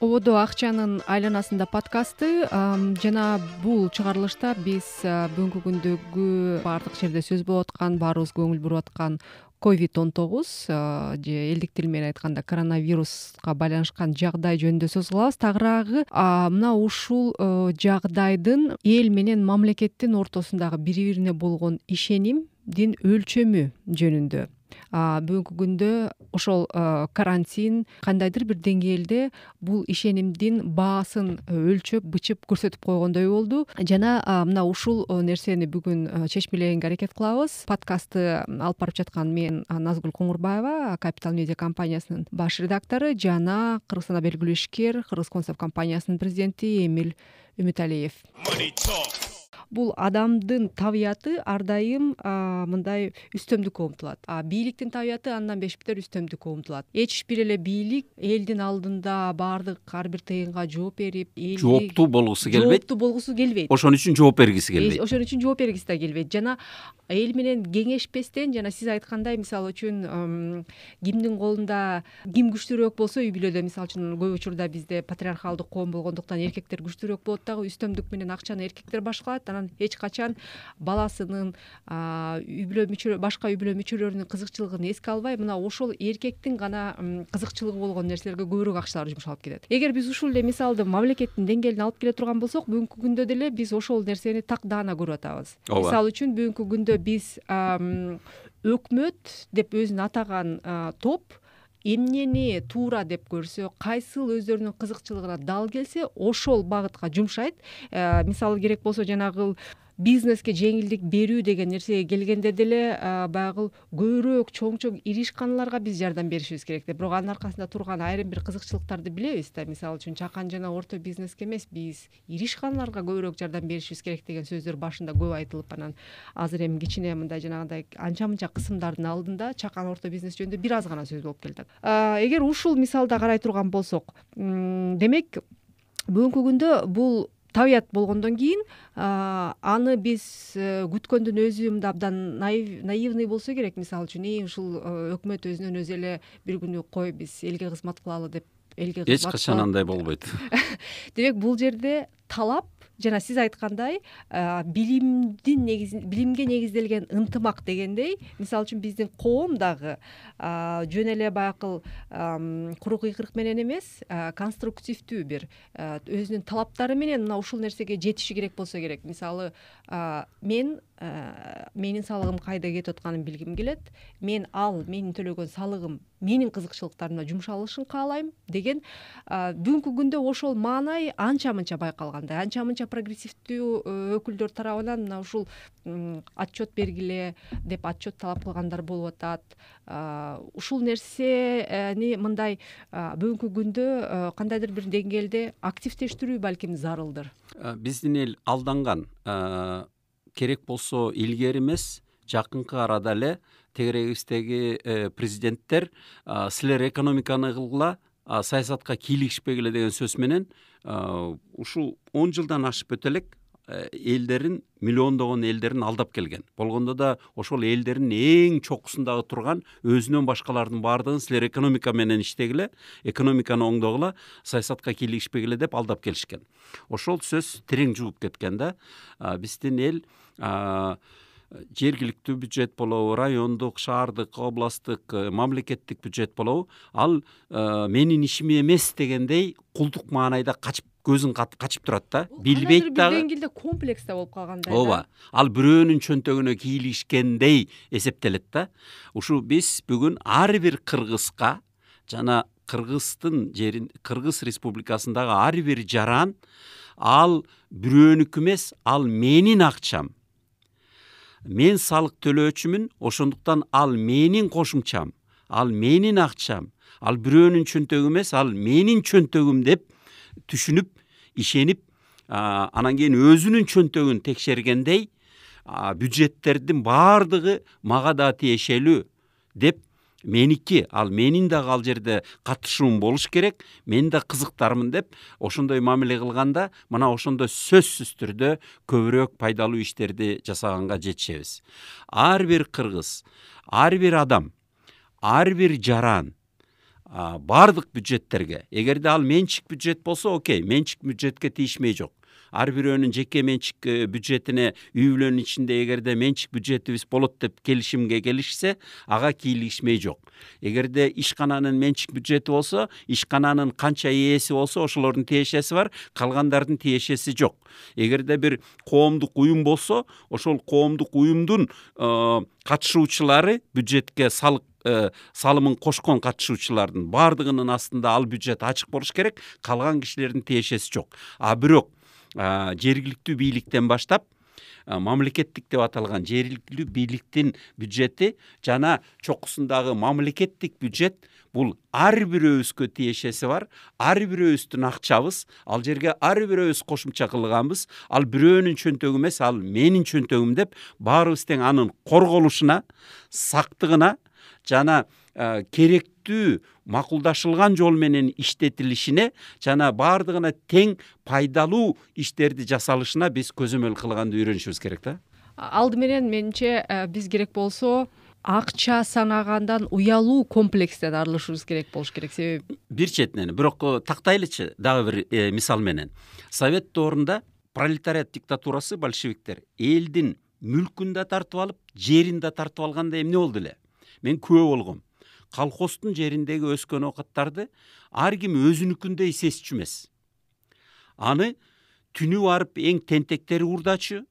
ободо акчанын айланасында подкасты жана бул чыгарылышта биз бүгүнкү күндөгү баардык жерде сөз болуп аткан баарыбыз көңүл буруп аткан ковид он тогуз же элдик тил менен айтканда коронавируска байланышкан жагдай жөнүндө сөз кылабыз. Тагыраагы мына ушул жагдайдын эл менен мамлекеттин ортосундагы бири бирине болгон ишенимдин өлчөмү жөнүндө бүгүнкү күндө ошол карантин кандайдыр бир деңгээлде бул ишенимдин баасын өлчөп бычып көрсөтүп койгондой болду. Жана мына ушул нерсени бүгүн чечмелегенге аракет кылабыз. Подкастты алып барып жаткан мен назгүл коңурбаева капитал медиа компаниясынын баш редактору жана кыргызстанда белгилүү ишкер кыргыз концерт компаниясынын президенти эмил үмүталиев бул адамдын табияты ар дайым мындай үстөмдүккө умтулат бийликтин табияты андан бешиктер үстөмдүккө умтулат эч бир эле бийлик элдин алдында баардык ар бир тыйынга жооп берип жооптуу болгусу келбейт? жооптуу болгусу келбейт. Ошон үчүн жооп бергиси келбейт? ошон үчүн жооп бергиси да келбейт. Жана эл менен кеңешпестен жана сиз айткандай мисалы үчүн кимдин колунда ким күчтүүрөөк болсо үй бүлөдө мисалы үчүн көп учурда бизде патриархалдык коом болгондуктан эркектер күчтүүрөөк болот дагы үстөмдүк менен акчаны эркектер башкалат анан эч качан баласынын үй бүлө башка үй бүлө мүчөлөрүнүн кызыкчылыгын эске албай мына ошол эркектин гана кызыкчылыгы болгон нерселерге көбүрөөк акчалар жумшалып кетет. Эгер биз ушул эле мисалды мамлекеттин деңгээлине алып келе турган болсок бүгүнкү күндө деле биз ошол нерсени так даана көрүп атабыз. Ооба. Мисалы үчүн бүгүнкү күндө биз өкмөт деп өзүн атаган топ эмнени туура деп көрсө кайсыл өздөрүнүн кызыкчылыгына дал келсе ошол багытка жумшайт. Э, мисалы керек болсо жанагыл бизнеске жеңилдик берүү деген нерсеге келгенде деле баягы көбүрөөк чоң чоң ири ишканаларга биз жардам беришибиз керек да бирок анын аркасында турган айрым бир кызыкчылыктарды билебиз да. Мисалы үчүн чакан жана орто бизнеске эмес биз ири ишканаларга көбүрөөк жардам беришибиз керек деген сөздөр башында көп айтылып анан азыр эми кичине мындай жанагындай анча мынча кысымдардын алдында чакан орто бизнес жөнүндө бир аз гана сөз болуп келатат эгер ушул мисалда карай турган болсок демек бүгүнкү күндө бул табият болгондон кийин аны биз э, күткөндүн өзү мындай абдан наивный болсо керек. Мисалы үчүн и ушул э, өкмөт өзүнөн өзү эле бир күнү кой биз элге кызмат кылалы деп элге эч качан андай болбойт. Демек бул жерде талап жана сиз айткандай билимдин негизи билимге негизделген ынтымак дегендей мисалы үчүн биздин коом дагы жөн эле баягы куру кыйкырык менен эмес конструктивдүү бир өзүнүн талаптары менен мына ушул нерсеге жетиши керек болсо керек. Мисалы мен менин салыгым кайда кетип атканын билгим келет. Мен ал менин төлөгөн салыгым менин кызыкчылыктарыма жумшалышын каалайм деген бүгүнкү күндө ошол маанай анча мынча байкалгандай анча мынча прогрессивдүү э, өкүлдөр тарабынан мына ушул отчет бергиле деп отчет талап кылгандар болуп атат. Ушул нерсени мындай бүгүнкү күндө э, кандайдыр бир деңгээлде активдештирүү балким зарылдыр. Биздин эл алданган. Керек болсо илгери эмес жакынкы арада эле тегерегибиздеги э, президенттер силер экономиканы кылгыла саясатка кийлигишпегиле деген сөз менен ушул он жылдан ашып өтө элек э, элдерин миллиондогон элдерин алдап келген. Болгондо да ошол элдердин эң чокусундагы турган өзүнөн башкалардын баардыгын силер экономика менен иштегиле экономиканы оңдогула саясатка кийлигишпегиле деп алдап келишкен. Ошол сөз терең жугуп кеткен да биздин эл жергиликтүү бюджет болобу райондук шаардык областтык э, мамлекеттик бюджет болобу. Ал э, менин ишим эмес дегендей кулдук маанайда качып көзүн качып турат да. Билбейт дагы бир деңгээлде комплекс да болуп калгандай ооба. ал бирөөнүн чөнтөгүнө кийлигишкендей эсептелет да. Ушу биз бүгүн ар бир кыргызга жана кыргыздын жерин кыргыз республикасындагы ар бир жаран ал бирөөнүкү эмес ал менин акчам мен салык төлөөчүмүн ошондуктан ал менин кошумчам ал менин акчам ал бирөөнүн чөнтөгү эмес ал менин чөнтөгүм деп түшүнүп ишенип анан кийин өзүнүн чөнтөгүн текшергендей бюджеттердин баардыгы мага да тиешелүү деп меники ал менин дагы ал жерде катышуум болуш керек мен да кызыктармын деп ошондой мамиле кылганда мына ошондо сөзсүз түрдө көбүрөөк пайдалуу иштерди жасаганга жетишебиз. Ар бир кыргыз ар бир адам ар бир жаран баардык бюджеттерге эгерде ал менчик бюджет болсо окей менчик бюджетке тийишмей жок ар бирөөнүн жеке менчик э, бюджетине үй бүлөнүн ичинде эгерде менчик бюджетибиз болот деп келишимге келишсе ага кийлигишмей жок. Эгерде ишкананын менчик бюджети болсо ишкананын канча ээси болсо ошолордун тиешеси бар калгандардын тиешеси жок. Эгерде бир коомдук уюм болсо ошол коомдук уюмдун э, катышуучулары бюджетке салык э, салымын кошкон катышуучулардын баардыгынын астында ал бюджет ачык болуш керек калган кишилердин тиешеси жок. А бирок жергиликтүү бийликтен баштап мамлекеттик деп аталган жергиликтүү бийликтин бюджети жана чокусундагы мамлекеттик бюджет бул ар бирөөбүзгө тиешеси бар. Ар бирөөбүздүн акчабыз ал жерге ар бирөөбүз кошумча кылганбыз. Ал бирөөнүн чөнтөгү эмес ал менин чөнтөгүм деп баарыбыз тең анын корголушуна сактыгына жана керектүү макулдашылган жол менен иштетилишине жана баардыгына тең пайдалуу иштерди жасалышына биз көзөмөл кылганды үйрөнүшүбүз керек да? Алды менен менимче биз керек болсо акча санагандан уялуу комплекстен арылышыбыз керек болуш керек. Себеби бир четинен бирок э, тактайлычы дагы бир э, мисал менен. Совет доорунда пролетариат диктатурасы большевиктер элдин мүлкүн да тартып алып жерин да тартып алганда эмне болду эле? Мен күбө болгом колхоздун жериндеги өскөн оокаттарды ар ким өзүнүкүндөй сезчү эмес. Аны түнү барып эң тентектери уурдачу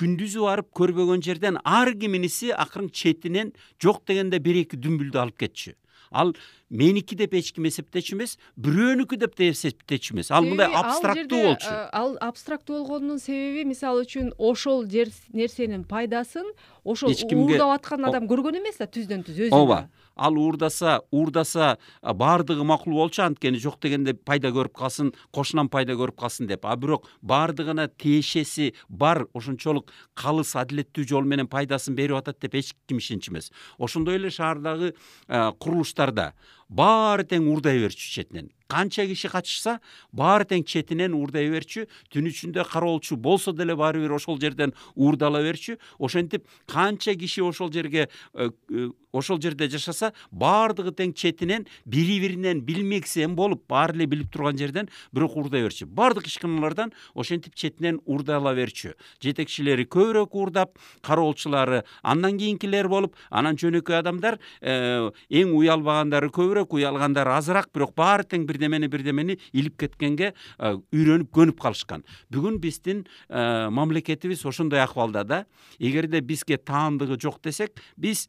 күндүзү барып көрбөгөн жерден ар киминиси акырын четинен жок дегенде бир эки дүмбүлдү алып кетчү. Ал меники деп эч ким эсептечү эмес бирөөнүкү деп да эсептечү эмес. Ал мындай абстрактуу болчу. э, ал абстрактуу болгонунун себеби мисалы үчүн ошол нерсенин пайдасын ошол эч кимге уурдап аткан адам көргөн эмес да түздөн түз өзү ооба ал уурдаса уурдаса баардыгы макул болчу анткени жок дегенде пайда көрүп калсын кошунан пайда көрүп калсын деп. А бирок баардыгына тиешеси бар ошончолук калыс адилеттүү жол менен пайдасын берип атат деп эч ким ишенчү эмес ошондой эле шаардагы курулуштарда баары тең уурдай берчү четинен канча киши катышса баары тең четинен уурдай берчү түн ичинде кароолчу болсо деле баары бир ошол жерден уурдала берчү. Ошентип канча киши ошол жерге э, э, ошол жерде жашаса баардыгы тең четинен бири биринен билмексен болуп баары эле билип турган жерден бирок уурдай берчү. Баардык ишканалардан ошентип четинен уурдала берчү. Жетекчилери көбүрөөк уурдап кароолчулары андан кийинкилер болуп анан жөнөкөй адамдар э, эң уялбагандары көбүрөөк уялгандары азыраак бирок баары тең бир бирдемени бирдемени илип кеткенге үйрөнүп көнүп калышкан. Бүгүн биздин мамлекетибиз ошондой акыбалда да эгерде бизге таандыгы жок десек биз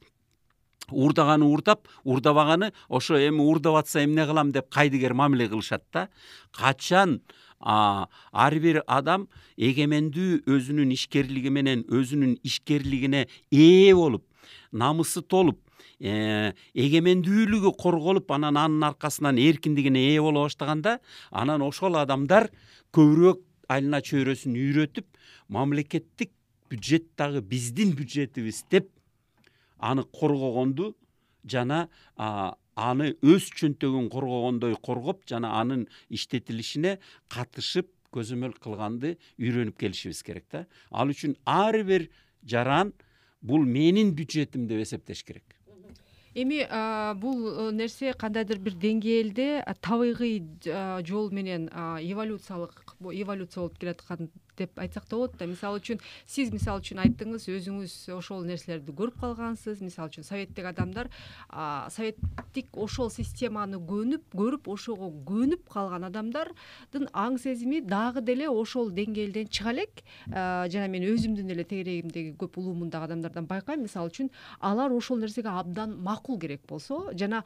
уурдаганы уурдап уурдабаганы ошо эми уурдап атса эмне кылам деп кайдыгер мамиле кылышат да качан ар бир адам эгемендүү өзүнүн ишкерлиги менен өзүнүн ишкерлигине ээ болуп намысы толуп эгемендүүлүгү корголуп анан анын аркасынан эркиндигине ээ боло баштаганда анан ошол адамдар көбүрөөк айлана чөйрөсүн үйрөтүп мамлекеттик бюджет дагы биздин бюджетибиз деп аны коргогонду жана аны өз чөнтөгүн коргогондой коргоп жана анын иштетилишине катышып көзөмөл кылганды үйрөнүп келишибиз керек да. Ал үчүн ар бир жаран бул менин бюджетим деп эсептеш керек эми бул э, нерсе кандайдыр бир деңгээлде табигый жол менен эволюциялык эволюция болуп келаткан деп айтсак да болот да. Мисалы үчүн сиз мисалы үчүн айттыңыз өзүңүз ошол нерселерди көрүп калгансыз. Мисалы үчүн советтик адамдар советтик ошол системаны көнүп көрүп ошого көнүп калган адамдардын аң сезими дагы деле ошол деңгээлден чыга элек. Жана мен өзүмдүн эле тегерегимдеги көп улуумундагы адамдардан байкайм. Мисалы үчүн алар ошол нерсеге абдан макул керек болсо жана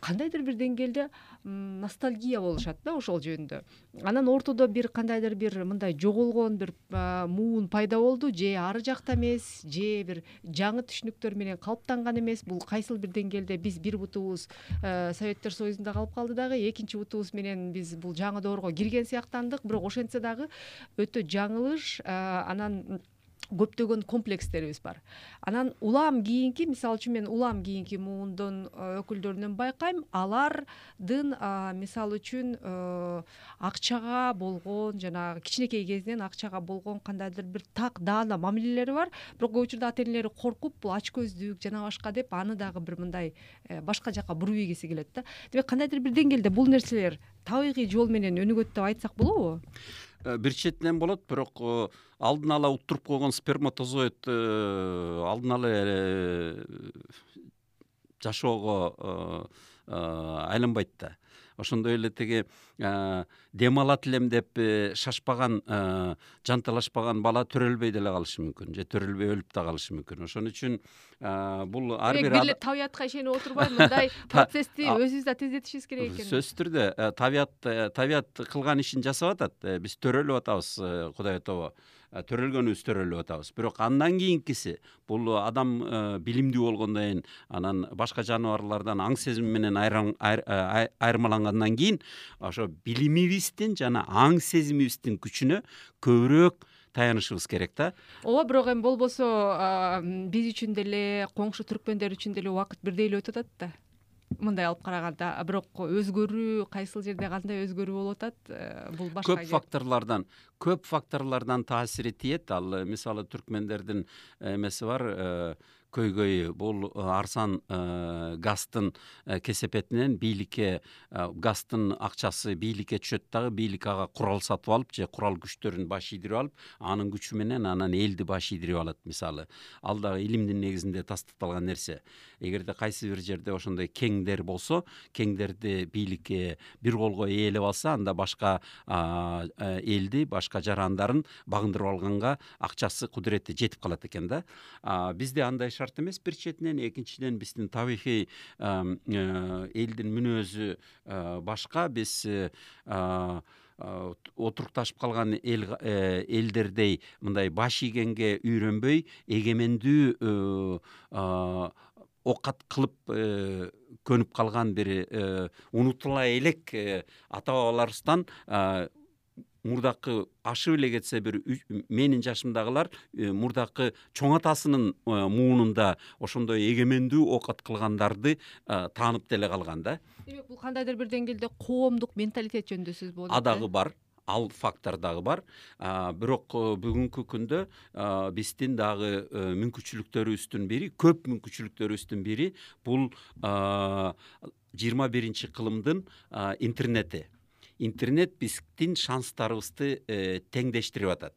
кандайдыр бир деңгээлде ностальгия болушат да ошол жөнүндө. Анан ортодо бир кандайдыр бир мындай жоголгон бир муун пайда болду же ары жакта эмес же бир жаңы түшүнүктөр менен калыптанган эмес. Бул кайсыл бир деңгээлде биз бир бутубуз советтер союзунда калып калды дагы экинчи бутубуз менен биз бул жаңы доорго кирген сыяктандык. Бирок ошентсе дагы өтө жаңылыш анан көптөгөн комплекстерибиз бар. Анан улам кийинки мисалы үчүн мен улам кийинки муундун э, өкүлдөрүнөн байкайм алардын мисалы үчүн э, акчага болгон жанагы кичинекей кезинен акчага болгон кандайдыр бир так даана мамилелери бар. Бирок көп учурда ата энелери коркуп бул ачкөздүк жана башка деп аны дагы бир мындай э, башка жака буруп ийгиси келет да. Демек кандайдыр бир деңгээлде бул нерселер табигый жол менен өнүгөт деп айтсак болобу? Э, бир четинен болот бирок э, алдын ала уттуруп койгон сперматозоид э, алдын ала жашоого айланбайт да ошондой эле тиги дем алат элем деп шашпаган жанталашпаган бала төрөлбөй деле калышы мүмкүн же төрөлбөй өлүп да калышы мүмкүн. Ошон үчүн бул ар бир бир эле табиятка ишенип отурбай мындай процессти өзүбүз да тездетишибиз керек экен сөзсүз түрдө табият табият кылган ишин жасап атат э, биз төрөлүп атабыз э, кудай атабы төрөлгөнүбүз төрөлүп атабыз. Бирок андан кийинкиси бул адам э, билимдүү болгондон кийин анан башка жаныбарлардан аң сезими менен айырмалангандан кийин ошо билимибиздин жана аң сезимибиздин күчүнө көбүрөөк таянышыбыз керек да. Ооба бирок эми болбосо биз үчүн деле коңшу түркмөндөр үчүн деле убакыт бирдей эле өтүп атат да мындай алып караганда бирок өзгөрүү кайсыл жерде кандай өзгөрүү болуп атат э, бул башка көп факторлордон көп факторлордон таасири тиет. Ал мисалы түркмендердин эмеси бар э, көйгөйү бул э, арзан э, газдын э, кесепетинен бийликке газдын акчасы бийликке түшөт дагы бийлик ага курал сатып алып же курал күчтөрүн баш ийдирип алып анын күчү менен анан элди баш ийдирип алат мисалы. Ал дагы илимдин негизинде тастыкталган нерсе. Эгерде кайсы бир жерде ошондой кеңдер болсо кеңдерди бийликке бир колго ээлеп алса анда башка элди башка жарандарын багындырып алганга акчасы кудурети жетип калат экен да. Бизде андай шарт эмес. Бир четинен экинчиден биздин табигый э, элдин мүнөзү э, башка. Биз э, отурукташып калган эл элдердей мындай баш ийгенге үйрөнбөй эгемендүү оокат кылып көнүп калган бир унутула элек ата бабаларыбыздан мурдакы ашып эле кетсе бир менин жашымдагылар э, мурдакы чоң атасынын э, муунунда ошондой эгемендүү оокат кылгандарды э, таанып деле калган да. Демек бул кандайдыр бир деңгээлде коомдук менталитет жөнүндө сөз болуп атат а дагы бар ал фактор дагы бар. Бирок бүгүнкү күндө биздин дагы мүмкүнчүлүктөрүбүздүн бири көп мүмкүнчүлүктөрүбүздүн бири бул жыйырма биринчи кылымдын интернети интернет биздин шанстарыбызды э, теңдештирип атат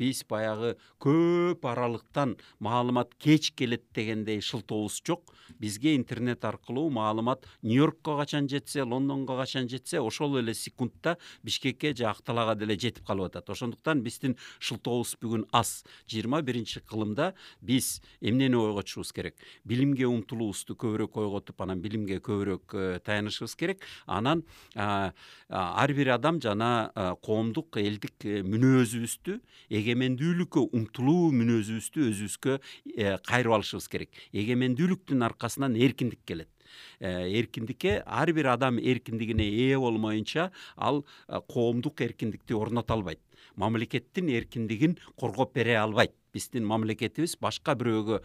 биз баягы көп аралыктан маалымат кеч келет дегендей шылтообуз жок. Бизге интернет аркылуу маалымат нью йоркко качан жетсе лондонго качан жетсе ошол эле секундта бишкекке же ак талаага деле жетип калып атат. Ошондуктан биздин шылтообуз бүгүн аз. Жыйырма биринчи кылымда биз эмнени ойготушубуз керек? Билимге умтулуубузду көбүрөөк ойготуп анан билимге көбүрөөк э, таянышыбыз керек. Анан ар бир адам жана коомдук элдик э, мүнөзүбүздү эгемендүүлүккө умтулуу мүнөзүбүздү өзүбүзгө э, кайрып алышыбыз керек. Эгемендүүлүктүн аркасынан эркиндик келет. Э, эркиндикке ар бир адам эркиндигине ээ болмоюнча ал э, коомдук эркиндикти орното албайт. Мамлекеттин эркиндигин коргоп бере албайт. Биздин мамлекетибиз башка бирөөгө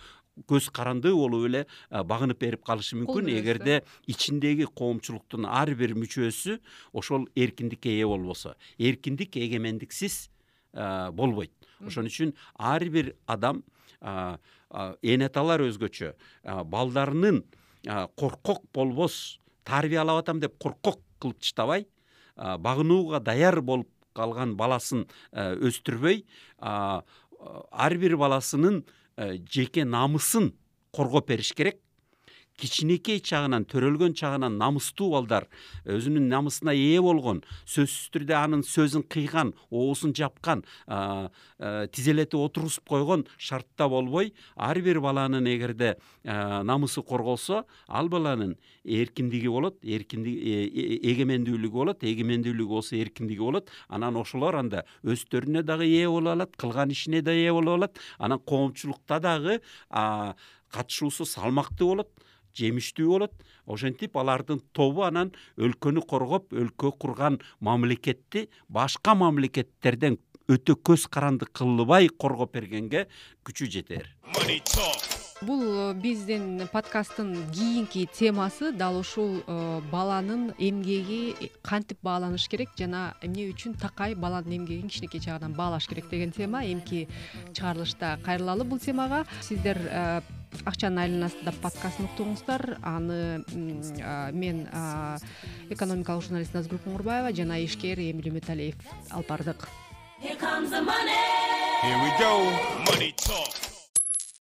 көз карандыы болуп эле багынып берип калышы мүмкүн. Эгерде ичиндеги коомчулуктун ар бир мүчөсү ошол эркиндикке ээ болбосо. Эркиндик эгемендиксиз болбойт. Ошон үчүн ар бир адам эне аталар өзгөчө балдарынын коркок болбос тарбиялап атам деп коркок кылып таштабай багынууга даяр болуп калган баласын өстүрбөй ар бир баласынын жеке намысын коргоп бериш керек кичинекей чагынан төрөлгөн чагынан намыстуу балдар өзүнүн намысына ээ болгон сөзсүз түрдө анын сөзүн кыйган оозун жапкан тизелетип отургузуп койгон шартта болбой ар бир баланын эгерде намысы корголсо ал баланын эркиндиги болот э, э, эгемендүүлүгү болот эгемендүүлүгү болсо эркиндиги болот анан ошолор анда өздөрүнө дагы ээ боло алат кылган ишине да ээ боло алат анан коомчулукта дагы катышуусу салмактуу болот жемиштүү болот. Ошентип алардын тобу анан өлкөнү коргоп өлкө курган мамлекетти башка мамлекеттерден өтө көз каранды кылбай коргоп бергенге күчү жетер. Бул э, биздин подкасттын кийинки темасы дал ушул э, баланын эмгеги кантип бааланыш керек жана эмне үчүн такай баланын эмгегин кичинекей чагынан баалаш керек деген тема. Эмки чыгарылышта кайрылалы бул темага. Сиздер акчанын айланасында подкастын уктуңуздар аны мен экономикалык журналист назгүл куңурбаева жана ишкер эмиль үмүталиев алып бардык